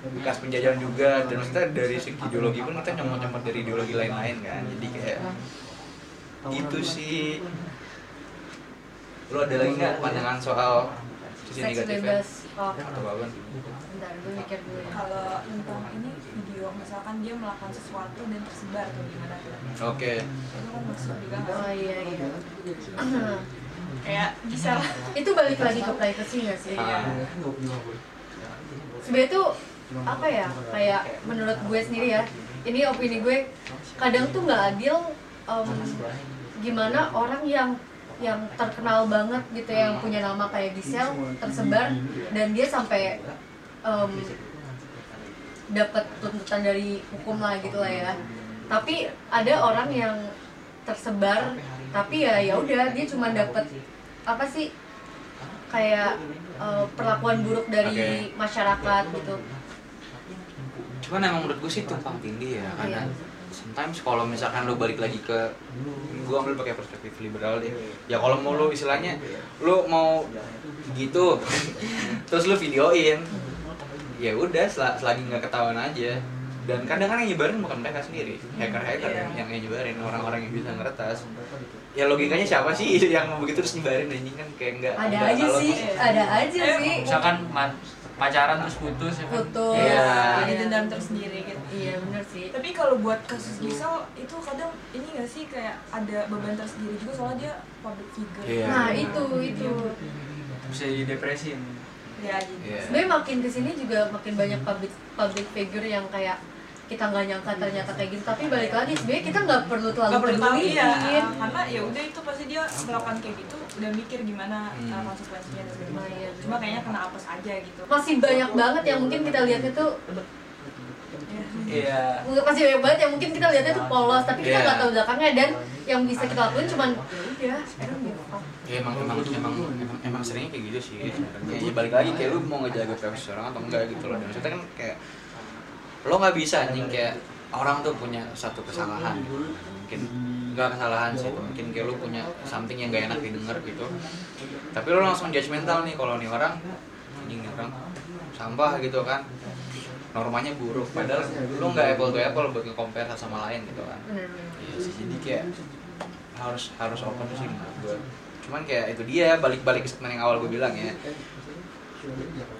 bekas penjajahan juga dan kita dari segi ideologi pun kita nyomot-nyomot dari ideologi lain-lain kan jadi kayak gitu sih. Lu ada lagi nggak pandangan soal sisi negatifnya. Oh, atau apa bentar, gue mikir dulu ya. kalau tentang ini video misalkan dia melakukan sesuatu dan tersebar tuh gimana tuh oke itu kan maksud juga nggak Oh iya iya. <clears throat> kayak bisa lah <laughs> itu balik lagi ke privacy gak sih? Ah. Sebenarnya tuh apa ya? Kayak menurut gue sendiri ya. Ini opini gue kadang tuh nggak adil em, gimana orang yang yang terkenal banget gitu yang punya nama kayak Gisel tersebar dan dia sampai em, dapat tuntutan dari hukum lah gitu lah ya tapi ada orang yang tersebar tapi ya ya udah dia cuma dapat apa sih kayak eh, perlakuan buruk dari Oke. masyarakat gitu cuman emang menurut gue sih tumpang tindih ya karena Iya. sometimes kalau misalkan lu balik lagi ke gue ambil pakai perspektif liberal deh ya kalau mau lu istilahnya lu mau gitu <laughs> terus lu videoin ya udah sel- selagi nggak ketahuan aja. Dan kadang kan yang nyebarin bukan mereka sendiri hacker hacker Iya. yang yang nyebarin orang-orang yang bisa ngeretas. Ya logikanya siapa sih <laughs> yang mau begitu terus nyebarin anjing kan kayak nggak ada nggak aja sih ada aja Eh, sih. misalkan man- pacaran terus putus ya kan? Putus. Iya. jadi dendam tersendiri gitu. Iya bener sih. Tapi kalau buat kasus Gisel itu kadang ini gak sih kayak ada beban tersendiri juga soalnya dia public figure. Iya. nah itu itu. Bisa jadi depresi ya gitu Iya. sebenarnya makin ke sini juga makin banyak public public figure yang kayak kita nggak nyangka ternyata kayak gitu tapi balik lagi sebenarnya kita nggak perlu terlalu Gak perlu tahu ya karena ya udah itu pasti dia melakukan kayak gitu udah mikir gimana Hmm. uh, konsekuensinya dan segala macam. Iya. cuma kayaknya kena apes aja gitu masih banyak banget yang mungkin kita lihatnya tuh Ya. iya masih banyak banget yang mungkin kita lihatnya tuh polos tapi kita Iya. nggak tahu belakangnya dan yang bisa kita lakuin cuman ya Ya emang emang emang emang, emang seringnya kayak gitu sih sebenarnya. Ya balik lagi kayak lu mau ngejaga privasi orang atau enggak gitu loh. Dan maksudnya kan kayak lo nggak bisa anjing kayak orang tuh punya satu kesalahan gitu. Mungkin enggak kesalahan sih. Mungkin kayak lu punya something yang gak enak didengar gitu. Tapi lo langsung judgmental nih kalau nih orang anjing nih orang sampah gitu kan. Normanya buruk padahal lu nggak apple to apple buat nge-compare satu sama lain gitu kan. Iya sih, jadi kayak harus harus open sih menurut gue. Cuman kayak itu dia balik-balik ke statement yang awal gue bilang ya.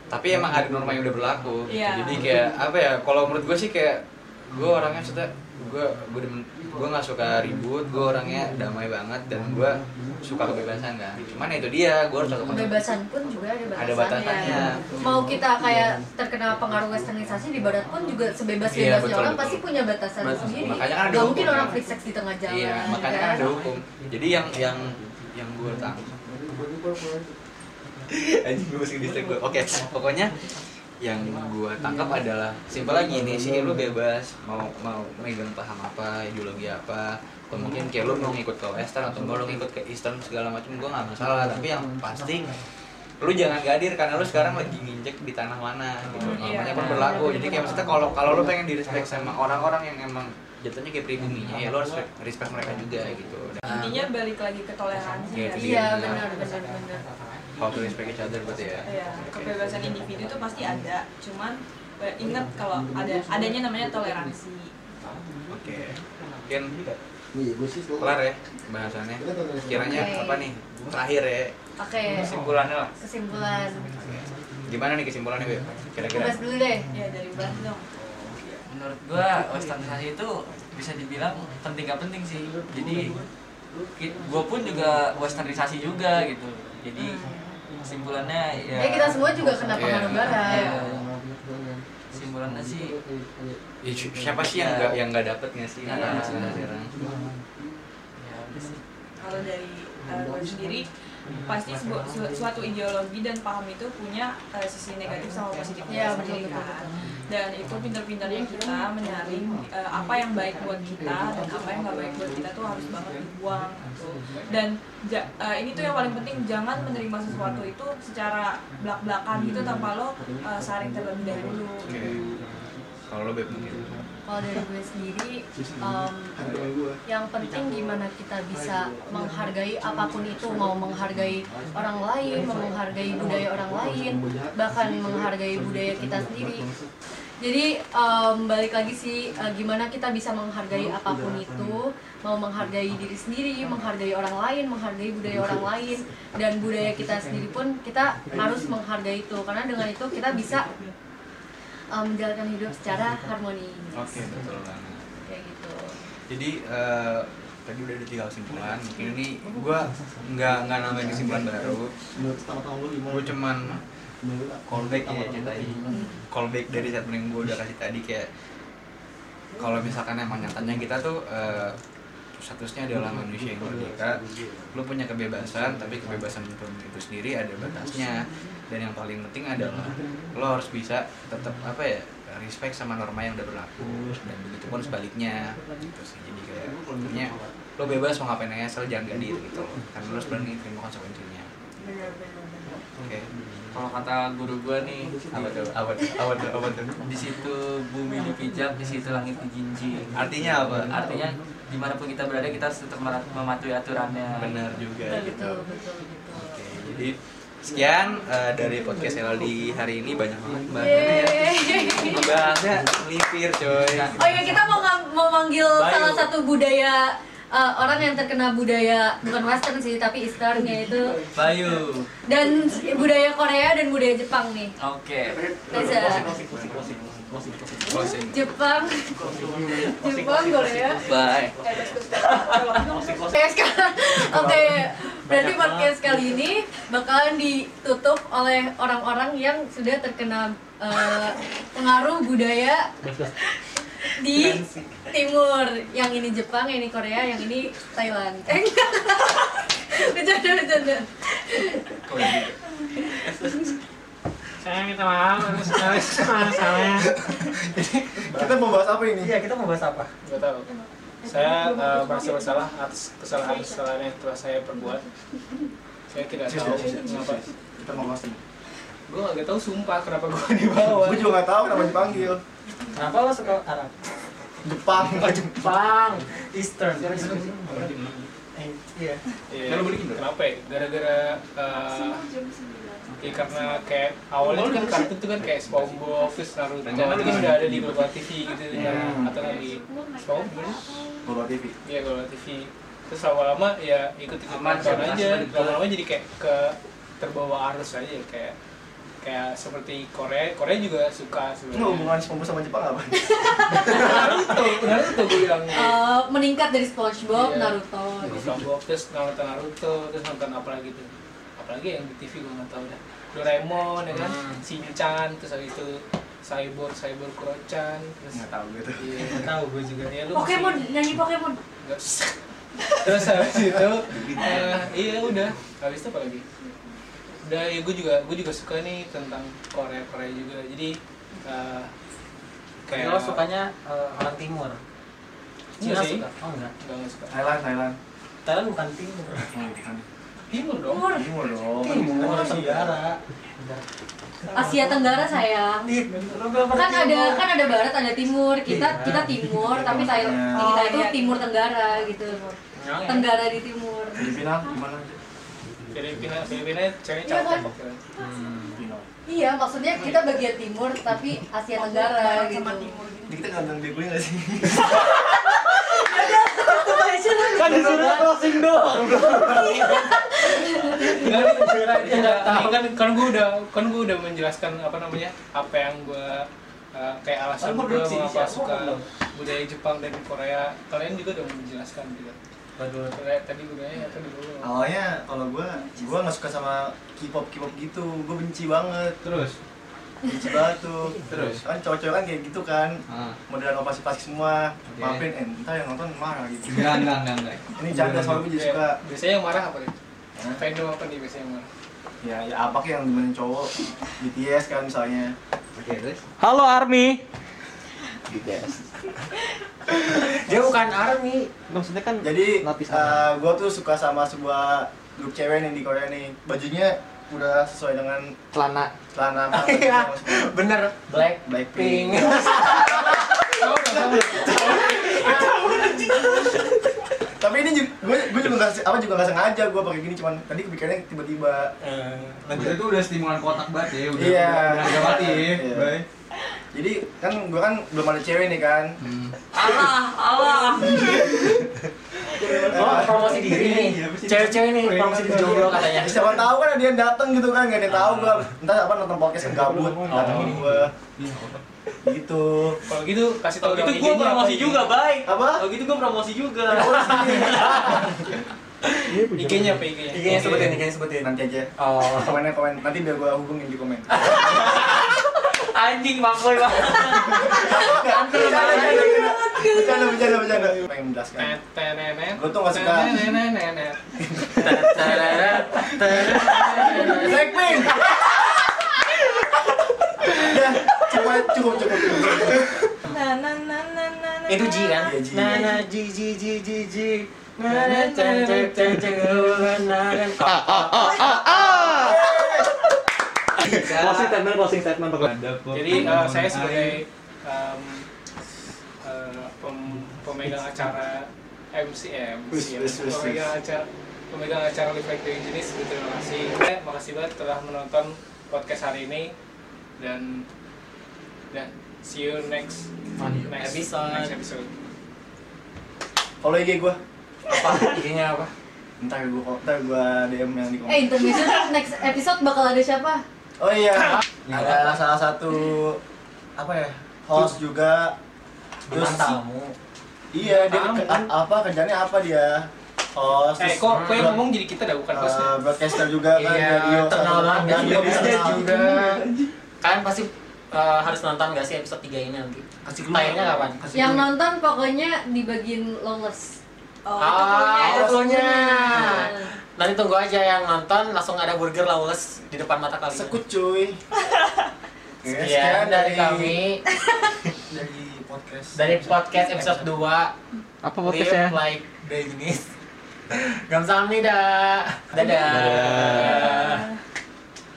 Tapi emang ada norma yang udah berlaku. gitu. Iya. Jadi kayak apa ya? Kalau menurut gue sih kayak gue orangnya suka gue gue gue nggak suka ribut gue orangnya damai banget dan gue suka kebebasan kan cuman itu dia gue harus cocok kebebasan pun juga ada batasannya. Ada batasannya. Mau kita kayak terkena pengaruh westernisasi di barat pun juga sebebas-bebasnya Iya, betul, orang betul. pasti punya batasan Betul. sendiri. Makanya kan ada Gak mungkin orang free sex di tengah jalan. iya makanya kan kan? ada hukum jadi yang yang yang gue tangkap <laughs> anjing gue mesti distrik gue oke pokoknya yang gue tangkap adalah simpel lagi nih sih lu bebas. Mau mau megang paham apa ideologi apa atau mungkin kayak lu mau ngikut ke western atau mau lu ngikut ke eastern segala macam gue nggak masalah. Tapi yang pasti lu jangan gadir karena lu sekarang lagi nginjek di tanah mana gitu. Iya. namanya pun berlaku. Jadi kayak maksudnya kalau kalau lu pengen di respect sama orang-orang yang emang jatuhnya kayak pribuminya ya lu harus respect mereka juga gitu. Dan- intinya balik lagi ke toleransi Iya, ya. Iya dia. benar benar benar. how to respect each other berarti ya? Iya, Oke. kebebasan individu itu pasti ada. Cuman eh, ingat kalau ada adanya namanya toleransi. Oke. Mungkin kelar ya bahasannya. Kiranya apa nih? Terakhir ya. Oke. kesimpulannya lah. Kesimpulan. gimana nih kesimpulannya Beb? kira-kira. Dulu deh. ya dari Bas dong menurut gua westernisasi itu bisa dibilang penting gak penting sih jadi gua pun juga westernisasi juga gitu jadi kesimpulannya ya Ya kita semua juga kena Iya. pengaruh barat. Iya. kesimpulannya sih Ya, si- siapa sih yang nggak yang nggak dapet nggak sih Iya. sekarang ya udah sih kalau dari uh, gue sendiri pasti sebu- su- suatu ideologi dan paham itu punya eh, sisi negatif sama positifnya Iya, sendiri kan. dan itu pintar-pintarnya kita menyaring eh, apa yang baik buat kita dan apa yang nggak baik buat kita tuh harus banget dibuang gitu. dan ja- eh, ini tuh yang paling penting jangan menerima sesuatu itu secara belak-belakan gitu tanpa lo eh, saring terlebih dahulu Oke. Kalau lo beb mungkin. kalau dari gue sendiri em, yang penting gimana kita bisa menghargai apa pun itu mau menghargai orang lain mau menghargai budaya orang lain bahkan menghargai budaya kita sendiri jadi em, balik lagi sih eh, gimana kita bisa menghargai apa pun itu mau menghargai diri sendiri menghargai orang lain menghargai budaya orang lain dan budaya kita sendiri pun kita harus menghargai itu karena dengan itu kita bisa em, menjalankan hidup secara harmonis Oke, betul banget. kayak gitu Jadi eh, tadi udah ada tiga kesimpulan. Mungkin ini gua nggak nggak nambahin kesimpulan baru. Gue cuman callback ya tadi. Callback dari statement yang gue udah kasih tadi kayak kalau misalkan emang nyatanya kita tuh eh, statusnya adalah manusia yang merdeka lu punya kebebasan tapi kebebasan itu, itu sendiri ada batasnya dan yang paling penting adalah lo harus bisa tetap apa ya respect sama norma yang udah berlaku dan begitu pun sebaliknya. Gitu sih. Jadi kayak intinya lo bebas mau ngapain aja asal jangan gadir gitu loh. Karena lo sebenarnya terima konsekuensinya. Oke. Kalau kata guru gua nih, apa tuh? Apa tuh? Apa tuh? Apa tuh? di situ bumi dipijak, di situ langit dijinjing. artinya apa? Artinya di mana pun kita berada kita harus tetap mematuhi aturannya. benar juga betul gitu. betul betul betul. Oke, jadi sekian eh, dari podcast LD hari ini banyak banget bahannya ya. Bahasnya melipir coy. Oh iya kita mau mau manggil Bayu. salah satu budaya uh, orang yang terkena budaya bukan western sih tapi eastern yaitu Bayu. dan budaya Korea dan budaya Jepang nih. Oke. Reza. Jepang, Jepang, Korea. Bye. Oke sekarang, oke berarti podcast kali ini bakalan ditutup oleh orang-orang yang sudah terkena eh, pengaruh budaya di timur. Yang ini Jepang, yang ini Korea, yang ini Thailand. Eh enggak. <laughs> Bercanda, bercanda. Saya minta maaf, harus salah. Kita mau bahas apa ini? Iya, kita mau bahas apa? Gak tahu. Saya eh, merasa bersalah atas kesalahan-kesalahan yang telah saya perbuat. Saya tidak tahu kenapa. Kita mau bahas ini. Gue gak tahu sumpah kenapa gue <laughs> dibawa. Gue juga gak tahu kenapa dipanggil. Kenapa lo suka Arab? Jepang. Jepang, Eastern. Eh, iya. Iya. Kalau. Kenapa ya? Gara-gara eh, ya karena kayak awalnya kan kartun tuh kan kayak SpongeBob, terus Naruto, Rencana lu terus gimana? udah ada di Global TV gitu kan, atau nggak di SpongeBob? Global TV. Iya Global TV. Terus lama-lama ya ikut-ikut nonton aja, lama-lama jadi kayak ke terbawa arus aja kayak kayak seperti Korea, Korea juga suka sebenarnya. hubungan SpongeBob sama Jepang apa? Naruto, Naruto gue bilang. Eh, meningkat dari SpongeBob, Iya. Naruto. Terus SpongeBob, terus nonton Naruto, terus nonton apa lagi tuh? Apalagi yang di TV gue nggak tahu dah. Doraemon ya kan, Hmm. Shinchan, terus habis itu Cyborg, Cyborg Kurochan, terus Nggak tahu gitu. Iya. Nggak tahu gue juga. Ya, lu Pokemon, mesti- nyanyi Pokemon. Nggak- terus habis itu eh, iya udah habis itu apa lagi udah ya gue juga gue juga suka nih tentang Korea Korea juga jadi eh, Kayak lo sukanya eh, orang timur. Cina Enggak sih. suka? Oh enggak. Enggak, suka Thailand, Thailand. Thailand bukan timur. Timur dong Timur. Timur dong. Timur Tenggara. Asia Tenggara sayang. Pada kan ada kan ada barat ada timur kita Iya. kita timur tapi Thailand Oh, kita itu iya. timur tenggara gitu tenggara di timur Filipina gimana? Filipina Filipina cewek Iya cakep kan? Iya maksudnya kita bagian timur tapi Asia Tenggara gitu. Ini kita nggak nggak gue nggak sih? Kan disuruh closing doang. Enggak, enggak, enggak, ini kan kan gue udah kan gue udah menjelaskan apa namanya apa yang gue eh, kayak alasan Kan gue mengapa suka budaya Jepang dan Korea. Kalian juga udah menjelaskan juga Waduh. Kayak tadi budaya apa dulu Awalnya kalau gue, gue nggak suka sama K-pop K-pop gitu. Gue benci banget. Terus. Benci banget tuh. Terus? Kan cowok-cowok kan kayak gitu kan. Ah. Modelan operasi plastik semua. Oke. Maafin, eh, ntar yang nonton marah gitu. Enggak, enggak, enggak, enggak. Ini canda soalnya gue jadi suka. biasanya yang marah apa nih Fandom apa nih biasanya Mar? Ya, ya apa sih yang demenin cowok? BTS kan misalnya. Oke, terus. Halo Army. Dia bukan Army. Maksudnya kan Jadi Lapis eh, gua tuh suka sama sebuah grup cewek nih di Korea nih. Bajunya udah sesuai dengan celana. celana <laughs> Iya. Bener. Black Blackpink. Pink. Tapi ini juga gue gue juga nggak apa juga nggak sengaja gue pakai gini cuman tadi kepikirannya tiba-tiba. Lanjut itu udah stimulan kotak banget ya, udah. Iya. Udah harga mati ya. Iya. Jadi kan gue kan belum ada cewek nih kan. Allah, Allah. Oh, promosi diri nih. Cewek-cewek nih promosi diri jomblo katanya. Ya, siapa tahu kan ada yang datang gitu kan nggak ada tahu gue entah apa nonton podcast kan gabut datangin gue gitu Kalau gitu kasih tahu gitu IG-nya promosi juga, baik. Apa? Kalau gitu gue promosi juga. IG-nya apa IG-nya? IG-nya sebutin, IG-nya sebutin. nanti aja Oh. komennya komen nanti biar gue hubungin di komen <laughs> Anjing makboy banget. bercanda bercanda bercanda pengen menjelaskan. Gua tuh nggak suka. Blackpink ya cukup cukup cukup Nah, nah, nah, nah, nah, nah. Itu G kan? Iya, G. Nah, nah, G, G, G, G, G. Nah, nah, ceng, ceng, ceng, ceng, nah, nah. Ah, ah, ah, ah, ah. Closing statement, closing statement. Jadi eh, saya sebagai em, eh, pem- pemegang acara MC eh, MC Wis, ya, wis, wis, pemegang acara pemegang acara Doing Jenis terima kasih. Eh, makasih banget telah menonton podcast hari ini dan dan see you next next Episode. next episode. follow IG gue Apa? IG-nya apa? ntar gue ntar gue DM yang di komen Eh intermission next episode bakal ada siapa? Oh iya ada salah satu apa ya host juga terus tamu. iya dia Tamu. ke- a- apa kerjanya apa dia host Eh terus kok kok yang ngomong jadi kita dah bukan eh, hostnya. broadcaster juga kan Iya, radio terkenal satu- banget. radio Dan bisa dia tahu. juga. Kalian pasti eh, harus nonton gak sih episode 3 ini nanti? kasih clue Tayangnya kapan? Kasih Yang nonton pokoknya dibagiin longles. Oh, itu Ah, itu cluenya. Nanti tunggu aja yang nonton langsung ada burger lawless di depan mata kalian. sekut cuy <laughs> Oke, Sekian dari kami <laughs> dari podcast dari podcast episode 2 apa podcastnya? Live like Dennis. <laughs> Gamsamnida. Dadah. Dadah.